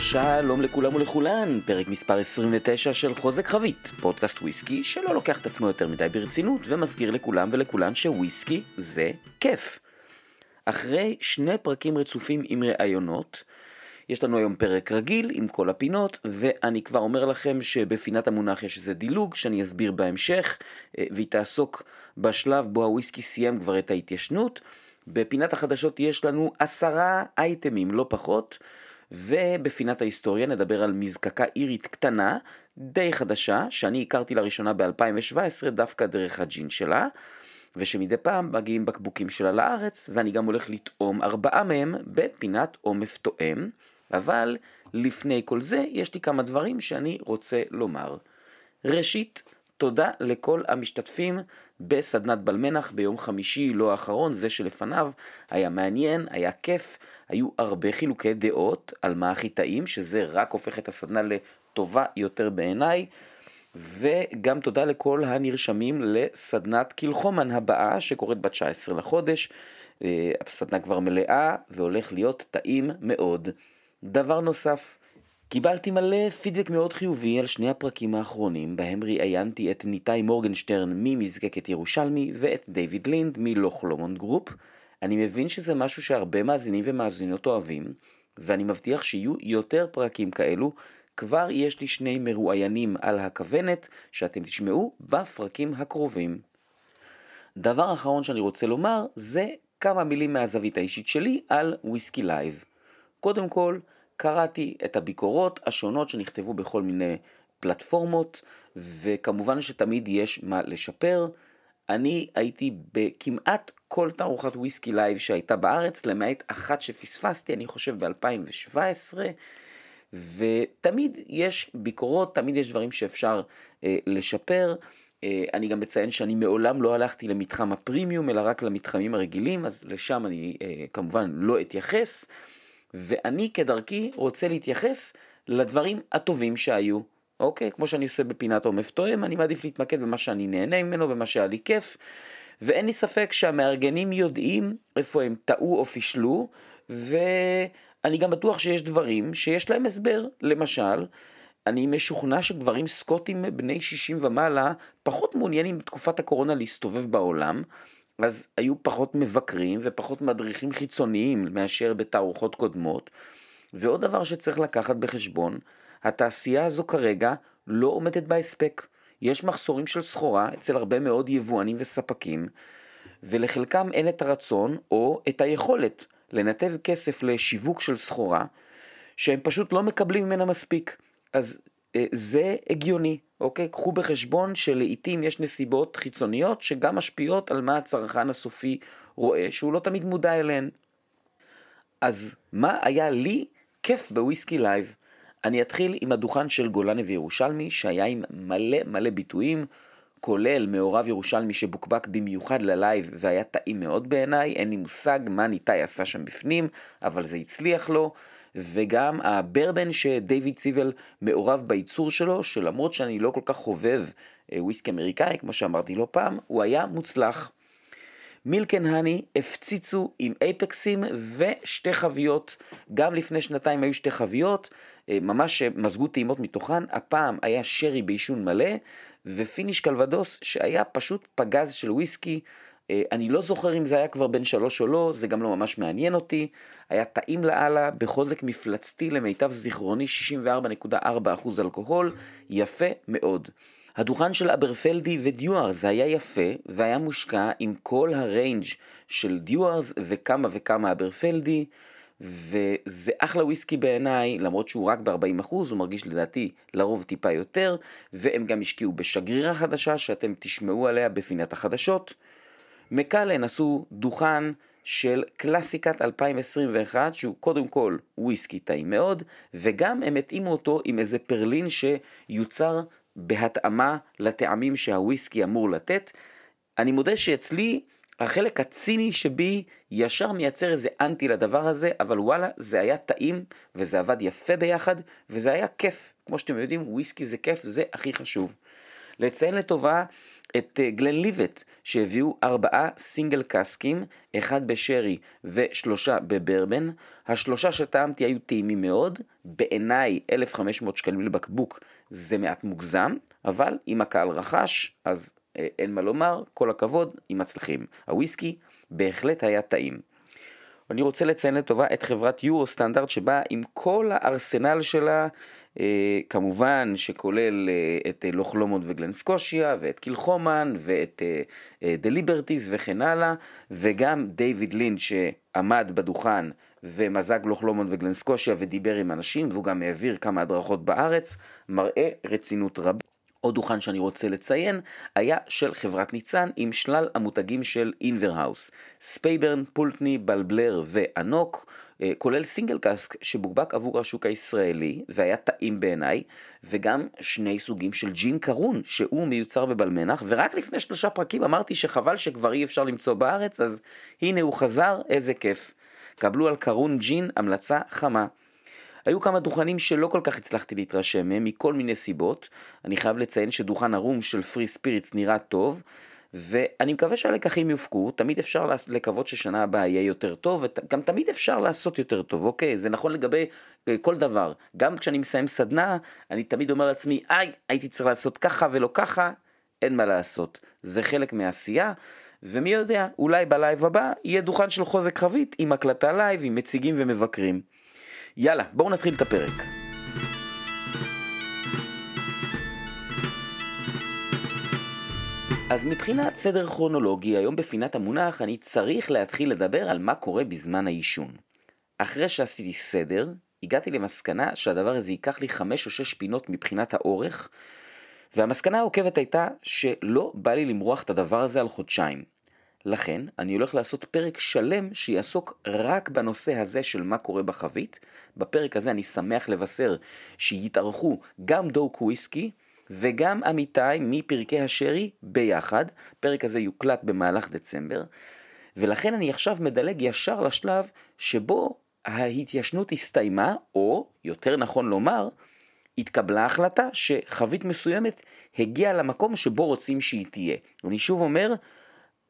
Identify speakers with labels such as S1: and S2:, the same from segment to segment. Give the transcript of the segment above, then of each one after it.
S1: שלום לכולם ולכולן, פרק מספר 29 של חוזק חבית, פודקאסט וויסקי שלא לוקח את עצמו יותר מדי ברצינות ומזכיר לכולם ולכולן שוויסקי זה כיף. אחרי שני פרקים רצופים עם ראיונות, יש לנו היום פרק רגיל עם כל הפינות, ואני כבר אומר לכם שבפינת המונח יש איזה דילוג שאני אסביר בהמשך, אה, והיא תעסוק בשלב בו הוויסקי סיים כבר את ההתיישנות. בפינת החדשות יש לנו עשרה אייטמים, לא פחות. ובפינת ההיסטוריה נדבר על מזקקה אירית קטנה, די חדשה, שאני הכרתי לראשונה ב-2017 דווקא דרך הג'ין שלה, ושמדי פעם מגיעים בקבוקים שלה לארץ, ואני גם הולך לטעום ארבעה מהם בפינת עומף תואם, אבל לפני כל זה יש לי כמה דברים שאני רוצה לומר. ראשית, תודה לכל המשתתפים בסדנת בלמנח ביום חמישי, לא האחרון, זה שלפניו. היה מעניין, היה כיף, היו הרבה חילוקי דעות על מה הכי טעים, שזה רק הופך את הסדנה לטובה יותר בעיניי. וגם תודה לכל הנרשמים לסדנת קילחומן הבאה שקורית ב-19 לחודש. אה, הסדנה כבר מלאה והולך להיות טעים מאוד. דבר נוסף, קיבלתי מלא פידבק מאוד חיובי על שני הפרקים האחרונים, בהם ראיינתי את ניתאי מורגנשטרן ממזקקת ירושלמי ואת דיוויד לינד מ Loch Lomond Group. אני מבין שזה משהו שהרבה מאזינים ומאזינות אוהבים, ואני מבטיח שיהיו יותר פרקים כאלו. כבר יש לי שני מרואיינים על הכוונת שאתם תשמעו בפרקים הקרובים. דבר אחרון שאני רוצה לומר זה כמה מילים מהזווית האישית שלי על Whisky Live. קודם כל, קראתי את הביקורות השונות שנכתבו בכל מיני פלטפורמות, וכמובן שתמיד יש מה לשפר. אני הייתי בכמעט כל תערוכת Whisky Live שהייתה בארץ, למעט אחת שפספסתי, אני חושב ב-2017, ותמיד יש ביקורות, תמיד יש דברים שאפשר אה, לשפר. אה, אני גם מציין שאני מעולם לא הלכתי למתחם הפרימיום, אלא רק למתחמים הרגילים, אז לשם אני אה, כמובן לא אתייחס. ואני כדרכי רוצה להתייחס לדברים הטובים שהיו. אוקיי? כמו שאני עושה בפינת עומף תואם, אני מעדיף להתמקד במה שאני נהנה ממנו, במה שהיה לי כיף. ואין לי ספק שהמארגנים יודעים איפה הם טעו או פישלו, ואני גם בטוח שיש דברים שיש להם הסבר. למשל, אני משוכנע שגברים סקוטים בני 60 ומעלה פחות מעוניינים בתקופת הקורונה להסתובב בעולם, אז היו פחות מבקרים ופחות מדריכים חיצוניים מאשר בתערוכות קודמות. ועוד דבר שצריך לקחת בחשבון, התעשייה הזו כרגע לא עומדת בהספק. יש מחסורים של סחורה אצל הרבה מאוד יבואנים וספקים, ולחלקם אין את הרצון או את היכולת לנתב כסף לשיווק של סחורה, שהם פשוט לא מקבלים ממנה מספיק. אז אה, זה הגיוני, אוקיי? קחו בחשבון שלעיתים יש נסיבות חיצוניות שגם משפיעות על מה הצרכן הסופי רואה, שהוא לא תמיד מודע אליהן. אז מה היה לי כיף ב Whisky Live? אני אתחיל עם הדוכן של גולני וירושלמי, שהיה עם מלא מלא ביטויים, כולל מעורב ירושלמי שבוקבק במיוחד ל Live והיה טעים מאוד בעיניי, אין לי מושג מה ניתאי עשה שם בפנים, אבל זה הצליח לו. וגם הברבן שדייוויד סיבל מעורב בייצור שלו, שלמרות שאני לא כל כך חובב אה, וויסקי אמריקאי, כמו שאמרתי לא פעם, הוא היה מוצלח. Milk & Honey הפציצו עם אייפקסים ושתי חביות, גם לפני שנתיים היו שתי חביות, אה, ממש מזגו טעימות מתוכן, הפעם היה שרי ביישון מלא, ו finish קלבדוס שהיה פשוט פגז של וויסקי, אני לא זוכר אם זה היה כבר בן שלוש או לא, זה גם לא ממש מעניין אותי. היה טעים לאללה, בחוזק מפלצתי למיטב זיכרוני 64.4% אלכוהול, יפה מאוד. הדוכן של אברפלדי ודיוארס היה יפה והיה מושקע עם כל הריינג' של דיוארס וכמה וכמה אברפלדי וזה אחלה וויסקי בעיניי, למרות שהוא רק ב-40%, הוא מרגיש לדעתי לרוב טיפה יותר, והם גם השקיעו בשגרירה חדשה שאתם תשמעו עליה בפינת החדשות. מקלן עשו דוכן של קלאסיקת 2021 שהוא קודם כל וויסקי טעים מאוד וגם הם התאימו אותו עם איזה פרלין שיוצר בהתאמה לטעמים שהוויסקי אמור לתת. אני מודה שאצלי החלק הציני שבי ישר מייצר איזה אנטי לדבר הזה, אבל וואלה, זה היה טעים וזה עבד יפה ביחד וזה היה כיף. כמו שאתם יודעים, וויסקי זה כיף, זה הכי חשוב. לציין לטובה את אה, גלן ליבט, שהביאו ארבעה סינגל קאסקים, אחד בשרי ושלושה בברבן. השלושה שטעמתי היו טעימים מאוד, בעיניי 1,500 שקלים לבקבוק זה מעט מוגזם, אבל אם הקהל רכש, אז אה, אין מה לומר, כל הכבוד, אם מצליחים. הוויסקי בהחלט היה טעים. אני רוצה לציין לטובה את חברת יורו סטנדרט שבה עם כל הארסנל שלה, אה, כמובן שכולל אה, את אה, לוך לומונד וגלן סקושיה ואת קילחומן ואת אה, אה, The Liberties וכן הלאה, וגם דיוויד לינד שעמד בדוכן ומזג Loch Lomond ו Glen Scotia ודיבר עם אנשים והוא גם העביר כמה הדרכות בארץ, מראה רצינות רבה. עוד דוכן שאני רוצה לציין היה של חברת ניצן עם שלל המותגים של Inver House, Speyburn, Pulteney, Balblair ו anCnoc, אה, כולל single cask שבוקבק עבור השוק הישראלי והיה טעים בעיניי, וגם שני סוגים של ג'ין Caorunn שהוא מיוצר בבלמנח, ורק לפני שלושה פרקים אמרתי שחבל שכבר אי אפשר למצוא בארץ, אז הנה הוא חזר, איזה כיף. קבלו על קרון ג'ין המלצה חמה. היו כמה דוכנים שלא כל כך הצלחתי להתרשם מהם, מכל מיני סיבות. אני חייב לציין שדוכן הרום של פרי ספיריטס נראה טוב, ואני מקווה שהלקחים יופקו, תמיד אפשר לקוות ששנה הבאה יהיה יותר טוב, וגם תמיד אפשר לעשות יותר טוב, אוקיי? זה נכון לגבי אה, כל דבר. גם כשאני מסיים סדנה, אני תמיד אומר לעצמי, איי, הייתי צריך לעשות ככה ולא ככה, אין מה לעשות. זה חלק מהעשייה. ומי יודע, אולי ב Live הבא יהיה דוכן של חוזק חבית עם הקלטה live, עם מציגים ומבקרים. יאללה, בואו נתחיל את הפרק. אז מבחינת סדר כרונולוגי, היום בפינת המונח אני צריך להתחיל לדבר על מה קורה בזמן היישון. אחרי שעשיתי סדר, הגעתי למסקנה שהדבר הזה ייקח לי חמש או שש פינות מבחינת האורך, והמסקנה העוקבת הייתה שלא בא לי למרוח את הדבר הזה על חודשיים. לכן, אני הולך לעשות פרק שלם שיעסוק רק בנושא הזה של מה קורה בחבית. בפרק הזה אני שמח לבשר שיתארחו גם דוק וויסקי וגם עמיתי מפרקי השרי ביחד. פרק הזה יוקלט במהלך דצמבר. ולכן אני עכשיו מדלג ישר לשלב שבו ההתיישנות הסתיימה, או, יותר נכון לומר, התקבלה החלטה שחבית מסוימת הגיעה למקום שבו רוצים שהיא תהיה. אני שוב אומר,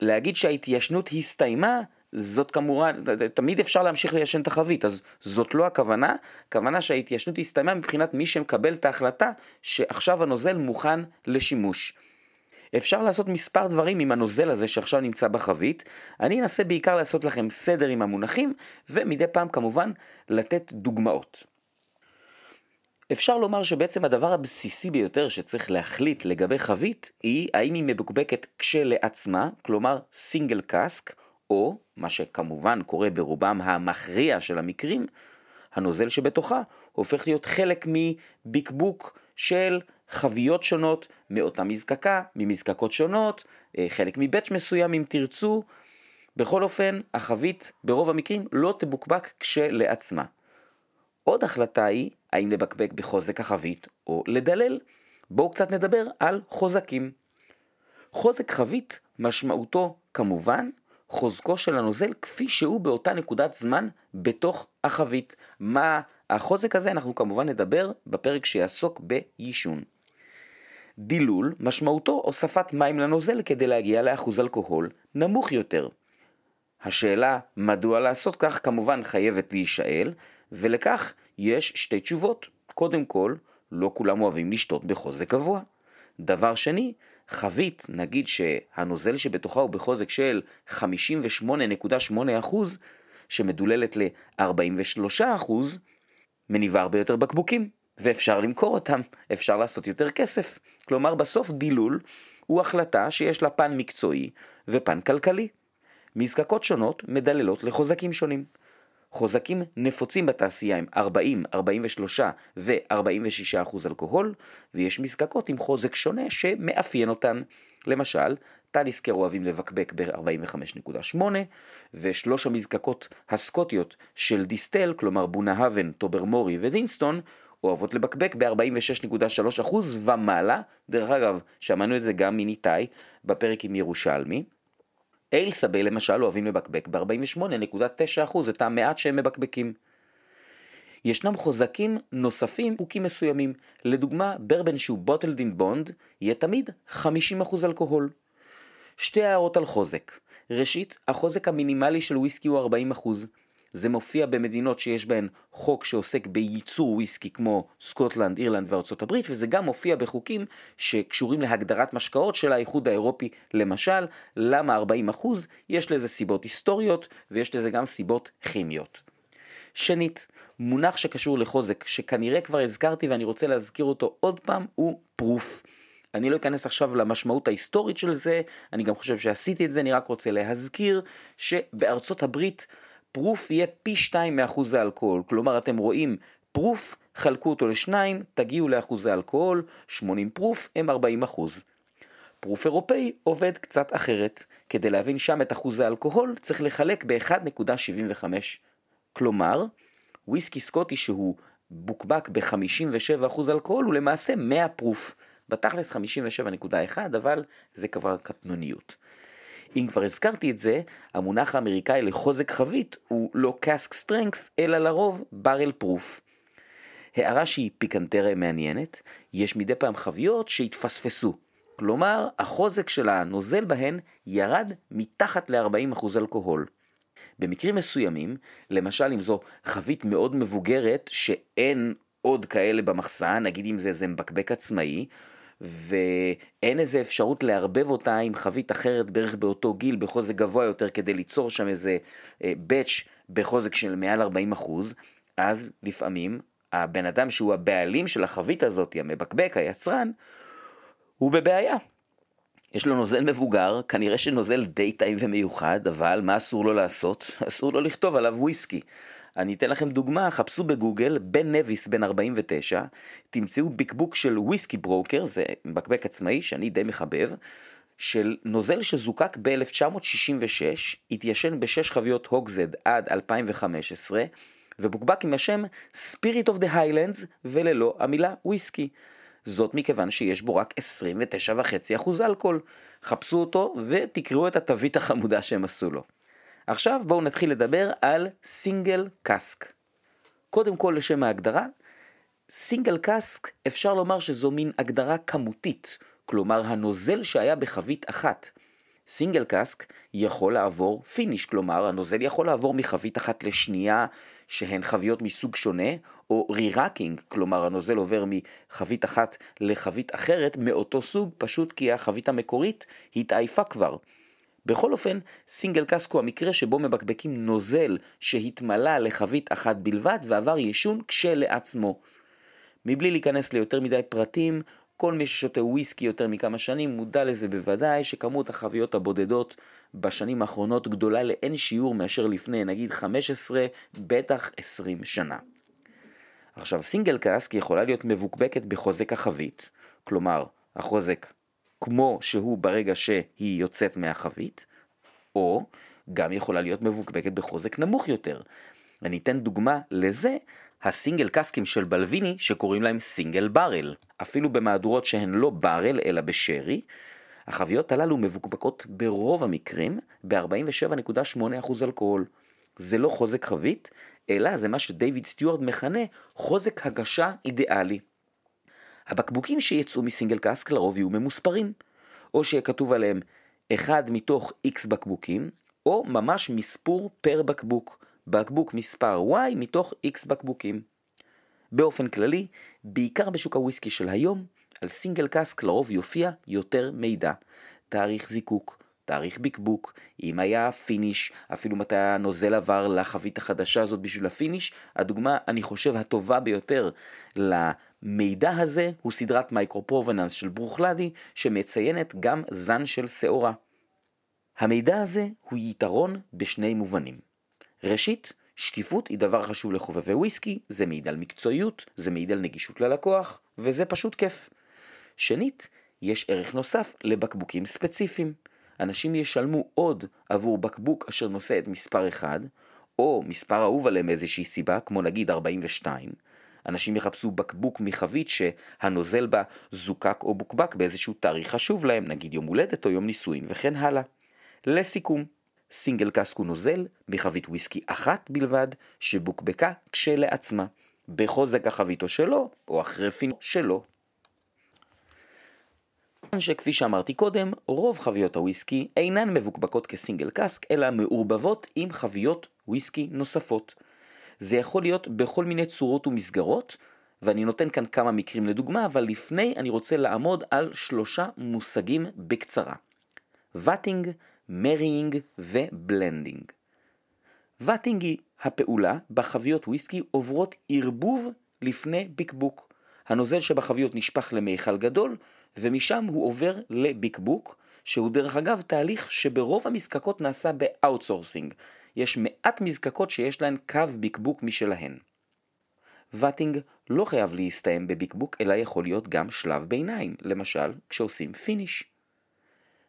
S1: להגיד שההתיישנות הסתיימה, זאת כמובן, תמיד אפשר להמשיך ליישן את החבית, אז זאת לא הכוונה, הכוונה שההתיישנות הסתיימה מבחינת מי שמקבל את ההחלטה שעכשיו הנוזל מוכן לשימוש. אפשר לעשות מספר דברים עם הנוזל הזה שעכשיו נמצא בחבית, אני אנסה בעיקר לעשות לכם סדר עם המונחים, ומדי פעם כמובן לתת דוגמאות. אפשר לומר שבעצם הדבר הבסיסי ביותר שצריך להחליט לגבי חבית היא האם היא מבוקבקת כשלעצמה, כלומר סינגל קאסק, או, מה שכמובן קורה ברובם המכריע של המקרים, הנוזל שבתוכה הופך להיות חלק מבקבוק של חביות שונות מאותה מזקקה, ממזקקות שונות, אה, חלק מבאץ' מסוים אם תרצו. בכל אופן, החבית ברוב המקרים לא תבוקבק כשלעצמה. עוד החלטה היא האם לבקבק בחוזק החבית או לדלל. בואו קצת נדבר על חוזקים. חוזק חבית משמעותו כמובן חוזקו של הנוזל כפי שהוא באותה נקודת זמן בתוך החבית. מה החוזק הזה אנחנו כמובן נדבר בפרק שיעסוק בעישון. דילול משמעותו הוספת מים לנוזל כדי להגיע לאחוז אלכוהול נמוך יותר. השאלה מדוע לעשות כך כמובן חייבת להישאל, ולכך יש שתי תשובות. קודם כל, לא כולם אוהבים לשתות בחוזק גבוה. דבר שני, חבית, נגיד שהנוזל שבתוכה הוא בחוזק של 58.8%, שמדוללת ל-43%, מניבה הרבה יותר בקבוקים, ואפשר למכור אותם, אפשר לעשות יותר כסף. כלומר, בסוף דילול הוא החלטה שיש לה פן מקצועי ופן כלכלי. מזקקות שונות מדללות לחוזקים שונים. חוזקים נפוצים בתעשייה הם 40, 43 ו-46 אחוז אלכוהול, ויש מזקקות עם חוזק שונה שמאפיין אותן. למשל, טליסקר אוהבים לבקבק ב-45.8, ושלוש המזקקות הסקוטיות של דיסטל, כלומר בונה-האבן, טוברמורי ודינסטון, אוהבות לבקבק ב-46.3% ומעלה. דרך אגב, שמענו את זה גם מניתאי בפרק עם ירושלמי. אייל סבל למשל אוהבים לבקבק ב-48.9% את המעט שהם מבקבקים. ישנם חוזקים נוספים חוקים מסוימים. לדוגמה, ברבן שהוא בוטלד אין בונד, יהיה תמיד 50% אלכוהול. שתי הערות על חוזק. ראשית, החוזק המינימלי של וויסקי הוא 40%. זה מופיע במדינות שיש בהן חוק שעוסק בייצור וויסקי כמו סקוטלנד, אירלנד וארצות הברית, וזה גם מופיע בחוקים שקשורים להגדרת משקאות של האיחוד האירופי, למשל, למה 40%? יש לזה סיבות היסטוריות ויש לזה גם סיבות כימיות. שנית, מונח שקשור לחוזק, שכנראה כבר הזכרתי ואני רוצה להזכיר אותו עוד פעם, הוא פרוף. אני לא אכנס עכשיו למשמעות ההיסטורית של זה, אני גם חושב שעשיתי את זה, אני רק רוצה להזכיר שבארצות הברית פרוף יהיה פי 2 מאחוז האלכוהול. כלומר, אתם רואים פרוף, חלקו אותו לשניים, תגיעו לאחוזי אלכוהול, 80 פרוף הם 40 אחוז. פרוף אירופאי עובד קצת אחרת. כדי להבין שם את אחוז האלכוהול, צריך לחלק ב-1.75. כלומר, וויסקי סקוטי שהוא בוקבק ב-57% אלכוהול הוא למעשה 100 פרוף. בתכלס 57.1 אבל זה כבר קטנוניות. אם כבר הזכרתי את זה, המונח האמריקאי לחוזק חבית הוא לא cask strength, אלא לרוב barrel proof. הערה שהיא פיקנטריה מעניינת, יש מדי פעם חביות שהתפספסו. כלומר, החוזק של הנוזל בהן ירד מתחת ל-40% אלכוהול. במקרים מסוימים, למשל אם זו חבית מאוד מבוגרת שאין עוד כאלה במחסן, נגיד אם זה איזה מבקבק עצמאי, ואין איזה אפשרות לערבב אותה עם חבית אחרת בערך באותו גיל בחוזק גבוה יותר כדי ליצור שם איזה באץ' אה, בחוזק של מעל 40 אחוז, אז לפעמים הבן אדם שהוא הבעלים של החבית הזאת, המבקבק, היצרן, הוא בבעיה. יש לו נוזל מבוגר, כנראה שנוזל די טעים ומיוחד, אבל מה אסור לו לעשות? אסור לו לכתוב עליו וויסקי. אני אתן לכם דוגמה, חפשו בגוגל, בן נביס בן 49, תמצאו בקבוק של וויסקי ברוקר, זה מבקבק עצמאי שאני די מחבב, של נוזל שזוקק ב-1966, התיישן בשש חביות הוגזד עד 2015, ובוקבק עם השם Spirit of the Highlands וללא המילה וויסקי. זאת מכיוון שיש בו רק 29.5% אלכוהול. חפשו אותו ותקראו את התווית החמודה שהם עשו לו. עכשיו בואו נתחיל לדבר על סינגל קאסק. קודם כל לשם ההגדרה, single cask אפשר לומר שזו מין הגדרה כמותית, כלומר הנוזל שהיה בחבית אחת. single cask יכול לעבור finish, כלומר הנוזל יכול לעבור מחבית אחת לשנייה שהן חביות מסוג שונה, או re-racking, כלומר הנוזל עובר מחבית אחת לחבית אחרת מאותו סוג, פשוט כי החבית המקורית התעייפה כבר. בכל אופן, single cask הוא המקרה שבו מבקבקים נוזל שהתמלא לחבית אחת בלבד ועבר יישון כשלעצמו. מבלי להיכנס ליותר מדי פרטים, כל מי ששותה וויסקי יותר מכמה שנים מודע לזה בוודאי שכמות החביות הבודדות בשנים האחרונות גדולה לאין שיעור מאשר לפני נגיד 15, בטח 20 שנה. עכשיו סינגל קאסק יכולה להיות מבוקבקת בחוזק החבית, כלומר החוזק כמו שהוא ברגע שהיא יוצאת מהחבית, או גם יכולה להיות מבוקבקת בחוזק נמוך יותר. אני אתן דוגמה לזה, הסינגל קסקים של בלוויני שקוראים להם סינגל ברל. אפילו במהדורות שהן לא ברל אלא בשרי, החביות הללו מבוקבקות ברוב המקרים ב-47.8% אלכוהול. זה לא חוזק חבית, אלא זה מה שדייוויד סטיוארט מכנה חוזק הגשה אידיאלי. הבקבוקים שיצאו מסינגל קאסק לרוב יהיו ממוספרים, או שיהיה כתוב עליהם אחד מתוך X בקבוקים, או ממש מספור פר בקבוק, בקבוק מספר Y מתוך X בקבוקים. באופן כללי, בעיקר בשוק הוויסקי של היום, על single cask לרוב יופיע יותר מידע. תאריך זיקוק, תאריך בקבוק, אם היה finish, אפילו מתי הנוזל עבר לחבית החדשה הזאת בשביל ה finish, הדוגמה, אני חושב, הטובה ביותר למידע הזה הוא סדרת Micro Provenance של Bruichladdich, שמציינת גם זן של שעורה. המידע הזה הוא יתרון בשני מובנים. ראשית, שקיפות היא דבר חשוב לחובבי וויסקי, זה מעיד על מקצועיות, זה מעיד על נגישות ללקוח, וזה פשוט כיף. שנית, יש ערך נוסף לבקבוקים ספציפיים. אנשים ישלמו עוד עבור בקבוק אשר נושא את מספר 1, או מספר אהוב עליהם מאיזושהי סיבה, כמו נגיד 42. אנשים יחפשו בקבוק מחבית שהנוזל בה זוקק או בוקבק באיזשהו תאריך חשוב להם, נגיד יום הולדת או יום נישואין וכן הלאה. לסיכום, סינגל קאסק הוא נוזל מחבית וויסקי אחת בלבד שבוקבקה כשלעצמה. בחוזק החבית או שלו, או אחרי פינו שלו. שכפי שאמרתי קודם, רוב חביות הוויסקי אינן מבוקבקות כסינגל קאסק, אלא מעורבבות עם חביות וויסקי נוספות. זה יכול להיות בכל מיני צורות ומסגרות, ואני נותן כאן כמה מקרים לדוגמה, אבל לפני אני רוצה לעמוד על שלושה מושגים בקצרה. vatting, marrying ו blending. vatting היא הפעולה בה חביות וויסקי עוברות ערבוב לפני בקבוק. הנוזל שבחביות נשפך למיכל גדול, ומשם הוא עובר לבקבוק, שהוא דרך אגב תהליך שברוב המזקקות נעשה ב outsourcing. יש מעט מזקקות שיש להן קו בקבוק משלהן. vatting לא חייב להסתיים בבקבוק, אלא יכול להיות גם שלב ביניים, למשל כשעושים finish.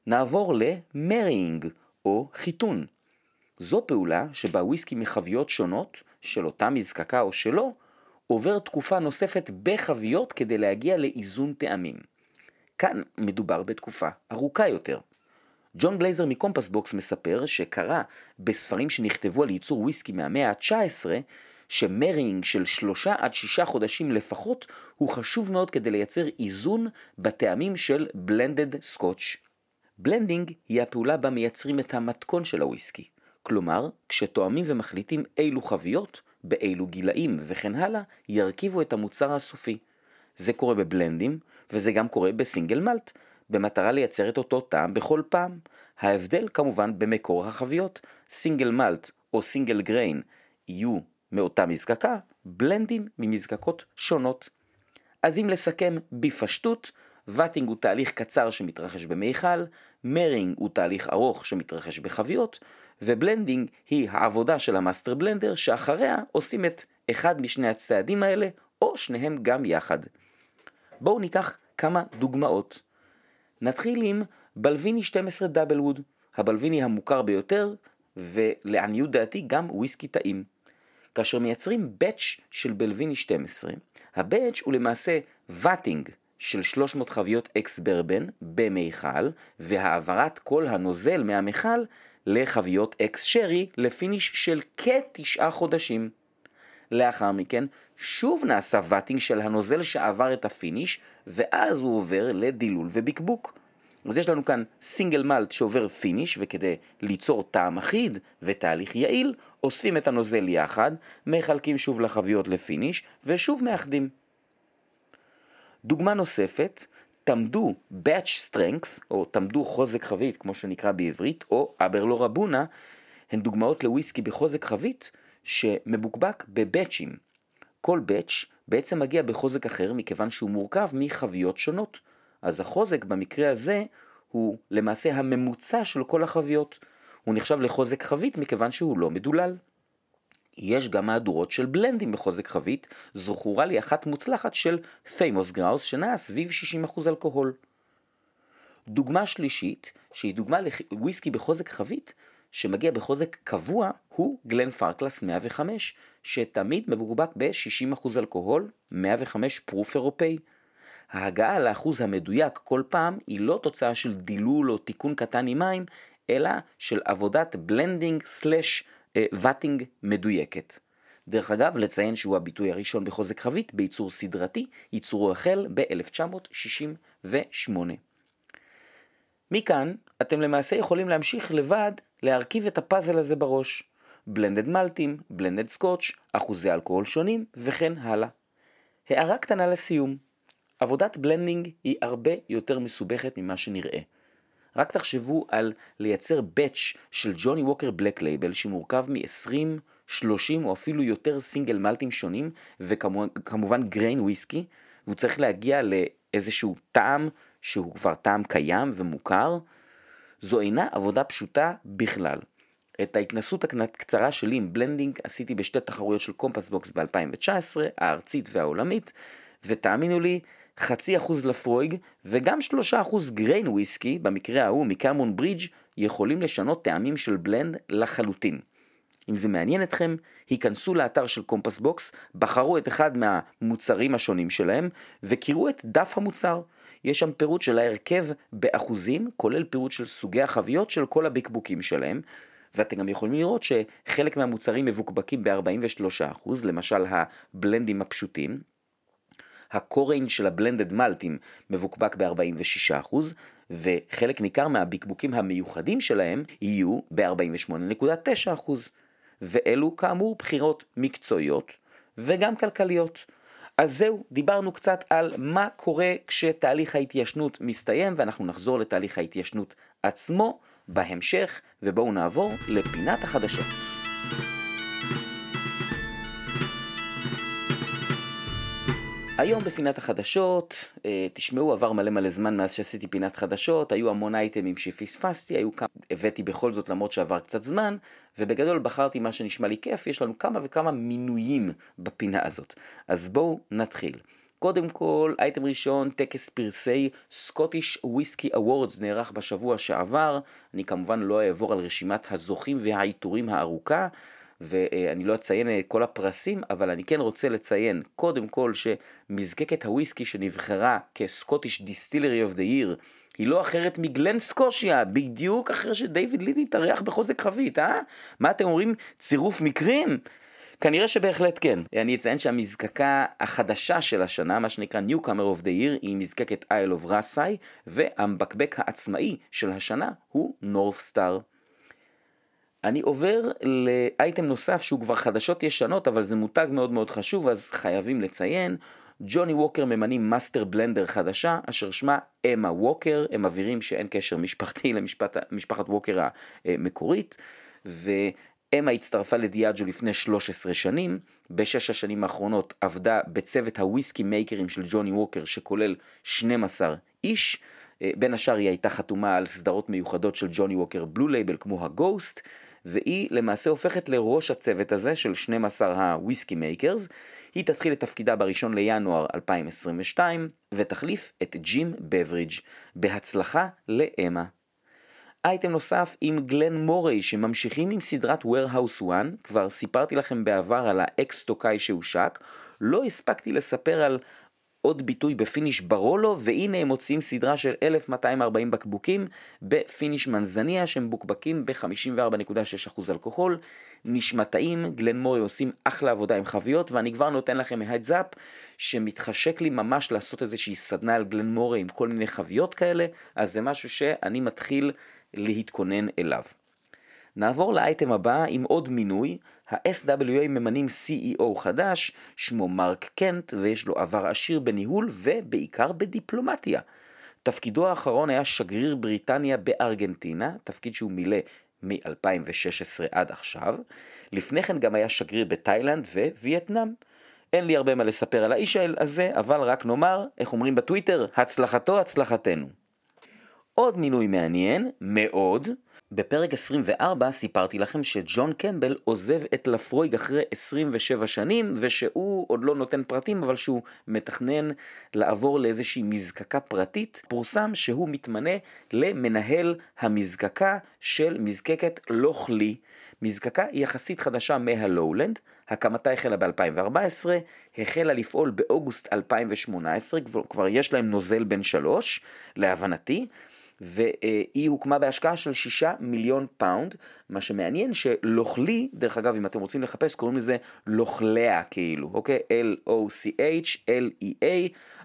S1: נעבור ל marrying, או חיתון. זו פעולה שבה וויסקי מחביות שונות, של אותה מזקקה או שלא, עובר תקופה נוספת בחביות כדי להגיע לאיזון טעמים. כאן מדובר בתקופה ארוכה יותר. ג'ון גלייזר מ Compass Box מספר שקרא בספרים שנכתבו על ייצור וויסקי מהמאה ה-19 ש marrying של שלושה עד שישה חודשים לפחות הוא חשוב מאוד כדי לייצר איזון בטעמים של blended Scotch. blending היא הפעולה בה מייצרים את המתכון של הוויסקי. כלומר, כשטועמים ומחליטים אילו חביות, באילו גילאים וכן הלאה, ירכיבו את המוצר הסופי. זה קורה בבלנדים, וזה גם קורה ב single malt, במטרה לייצר את אותו טעם בכל פעם. ההבדל כמובן במקור החביות, single malt או single grain יהיו מאותה מזקקה, בלנדים ממזקקות שונות. אז אם לסכם בפשטות, vatting הוא תהליך קצר שמתרחש במיכל, marrying הוא תהליך ארוך שמתרחש בחביות, ו blending היא העבודה של ה master blender שאחריה עושים את אחד משני הצעדים האלה, או שניהם גם יחד. בואו ניקח כמה דוגמאות. נתחיל עם Balvenie 12 DoubleWood, ה Balvenie המוכר ביותר, ולעניות דעתי גם וויסקי טעים. כאשר מייצרים batch של Balvenie 12, ה batch הוא למעשה vatting של 300 חביות ex bourbon במיכל, והעברת כל הנוזל מהמיכל לחביות ex sherry ל finish של כתשעה חודשים. לאחר מכן שוב נעשה vatting של הנוזל שעבר את ה finish, ואז הוא עובר לדילול ובקבוק. אז יש לנו כאן single malt שעובר finish, וכדי ליצור טעם אחיד ותהליך יעיל, אוספים את הנוזל יחד, מחלקים שוב לחביות ל finish, ושוב מאחדים. דוגמה נוספת, Tamdhu Batch Strength, או Tamdhu חוזק חבית, כמו שנקרא בעברית, או Aberlour A'bunadh, הן דוגמאות לוויסקי בחוזק חבית שמבוקבק בבאצ'ים. כל batch בעצם מגיע בחוזק אחר מכיוון שהוא מורכב מחביות שונות. אז החוזק במקרה הזה הוא למעשה הממוצע של כל החביות. הוא נחשב לחוזק חבית מכיוון שהוא לא מדולל. יש גם מהדורות של בלנדים בחוזק חבית, זכורה לי אחת מוצלחת של Famous Grouse שנעה סביב 60% אלכוהול. דוגמה שלישית, שהיא דוגמה לוויסקי בחוזק חבית, שמגיע בחוזק קבוע, הוא Glenfarclas 105, שתמיד מבוקבק ב-60% אלכוהול, 105 proof אירופאי. ההגעה לאחוז המדויק כל פעם היא לא תוצאה של דילול או תיקון קטן עם מים, אלא של עבודת blending slash vatting מדויקת. דרך אגב, לציין שהוא הביטוי הראשון בחוזק חבית בייצור סדרתי, ייצורו החל ב-1968. מכאן אתם למעשה יכולים להמשיך לבד להרכיב את הפאזל הזה בראש. blended מלטים, blended Scotch, אחוזי אלכוהול שונים וכן הלאה. הערה קטנה לסיום, עבודת blending היא הרבה יותר מסובכת ממה שנראה. רק תחשבו על לייצר batch של Johnnie Walker Black Label שמורכב מ-20, 30 או אפילו יותר סינגל מלטים שונים וכמובן grain whisky והוא צריך להגיע לאיזשהו טעם שהוא כבר טעם קיים ומוכר. זו אינה עבודה פשוטה בכלל. את ההתנסות הקצרה שלי עם blending עשיתי בשתי תחרויות של Compass Box ב-2019, הארצית והעולמית, ותאמינו לי, חצי אחוז Laphroaig וגם שלושה אחוז grain whisky, במקרה ההוא מ Cameronbridge, יכולים לשנות טעמים של blend לחלוטין. אם זה מעניין אתכם, היכנסו לאתר של Compass Box, בחרו את אחד מהמוצרים השונים שלהם, וקראו את דף המוצר. יש שם פירוט של ההרכב באחוזים, כולל פירוט של סוגי החביות של כל הבקבוקים שלהם, ואתם גם יכולים לראות שחלק מהמוצרים מבוקבקים ב-43%, למשל הבלנדים הפשוטים. ה core range של ה blended מלטים מבוקבק ב-46%, וחלק ניכר מהבקבוקים המיוחדים שלהם יהיו ב-48.9%. ואלו כאמור בחירות מקצועיות וגם כלכליות. אז זהו, דיברנו קצת על מה קורה כשתהליך ההתיישנות מסתיים, ואנחנו נחזור לתהליך ההתיישנות עצמו בהמשך, ובואו נעבור לפינת החדשות. היום בפינת החדשות, אה, תשמעו, עבר מלא מלא זמן מאז שעשיתי פינת חדשות, היו המון אייטמים שפספסתי, היו כמה, הבאתי בכל זאת למרות שעבר קצת זמן, ובגדול בחרתי מה שנשמע לי כיף, יש לנו כמה וכמה מינויים בפינה הזאת. אז בואו נתחיל. קודם כל, אייטם ראשון, טקס פרסי Scottish Whisky Awards נערך בשבוע שעבר. אני כמובן לא אעבור על רשימת הזוכים והעיטורים הארוכה. ואני לא אציין את כל הפרסים, אבל אני כן רוצה לציין קודם כל שמזקקת הוויסקי שנבחרה כ Scottish Distillery of the Year היא לא אחרת מ Glen Scotia, בדיוק אחרי שדייוויד ליד התארח בחוזק חבית, אה? מה אתם אומרים? צירוף מקרים? כנראה שבהחלט כן. אני אציין שהמזקקה החדשה של השנה, מה שנקרא Newcomer of the Year, היא מזקקת Isle of Raasay, והמבקבק העצמאי של השנה הוא Star. אני עובר לאייטם נוסף שהוא כבר חדשות ישנות, אבל זה מותג מאוד מאוד חשוב, אז חייבים לציין. Johnnie Walker ממנים master blender חדשה, אשר שמה אמה ווקר, הם מבהירים שאין קשר משפחתי למשפחת ווקר המקורית, ואמה הצטרפה ל Diageo לפני 13 שנים, בשש השנים האחרונות עבדה בצוות הוויסקי מייקרים של Johnnie Walker, שכולל 12 איש, בין השאר היא הייתה חתומה על סדרות מיוחדות של Johnnie Walker Blue Label כמו ה Ghost, והיא למעשה הופכת לראש הצוות הזה של 12 ה whisky makers. היא תתחיל את תפקידה בראשון לינואר 2022 ותחליף את ג'ים בברידג'. בהצלחה לאמה. אייטם נוסף עם Glen Moray שממשיכים עם סדרת Warehouse 1, כבר סיפרתי לכם בעבר על ה ex Tokaji שהושק, לא הספקתי לספר על עוד ביטוי ב finish Barolo, והנה הם מוציאים סדרה של 1240 בקבוקים ב finish Manzanilla שמבוקבקים ב-54.6% אלכוהול. נשמע טעים, Glen Moray עושים אחלה עבודה עם חביות, ואני כבר נותן לכם heads up שמתחשק לי ממש לעשות איזושהי סדנה על Glen Moray עם כל מיני חביות כאלה, אז זה משהו שאני מתחיל להתכונן אליו. נעבור לאייטם הבא עם עוד מינוי, ה-SWA ממנים CEO חדש, שמו מרק קנט, ויש לו עבר עשיר בניהול ובעיקר בדיפלומטיה. תפקידו האחרון היה שגריר בריטניה בארגנטינה, תפקיד שהוא מילא מ-2016 עד עכשיו. לפני כן גם היה שגריר בתאילנד ווייטנאם. אין לי הרבה מה לספר על האיש הזה, אבל רק נאמר, איך אומרים בטוויטר, הצלחתו הצלחתנו. עוד מינוי מעניין, מאוד, בפרק 24 סיפרתי לכם שג'ון קמבל עוזב את לפרויג אחרי 27 שנים ושהוא עוד לא נותן פרטים אבל שהוא מתכנן לעבור לאיזושהי מזקקה פרטית. פורסם שהוא מתמנה למנהל המזקקה של מזקקת לוכלי. מזקקה יחסית חדשה מהלואולנד, הקמתה החלה ב-2014, החלה לפעול באוגוסט 2018, כבר, כבר יש להם נוזל בן שלוש, להבנתי, והיא הוקמה בהשקעה של 6 מיליון פאונד, מה שמעניין ש Lochlea, דרך אגב אם אתם רוצים לחפש קוראים לזה לוכלאה כאילו, אוקיי? L-O-C-H-L-E-A,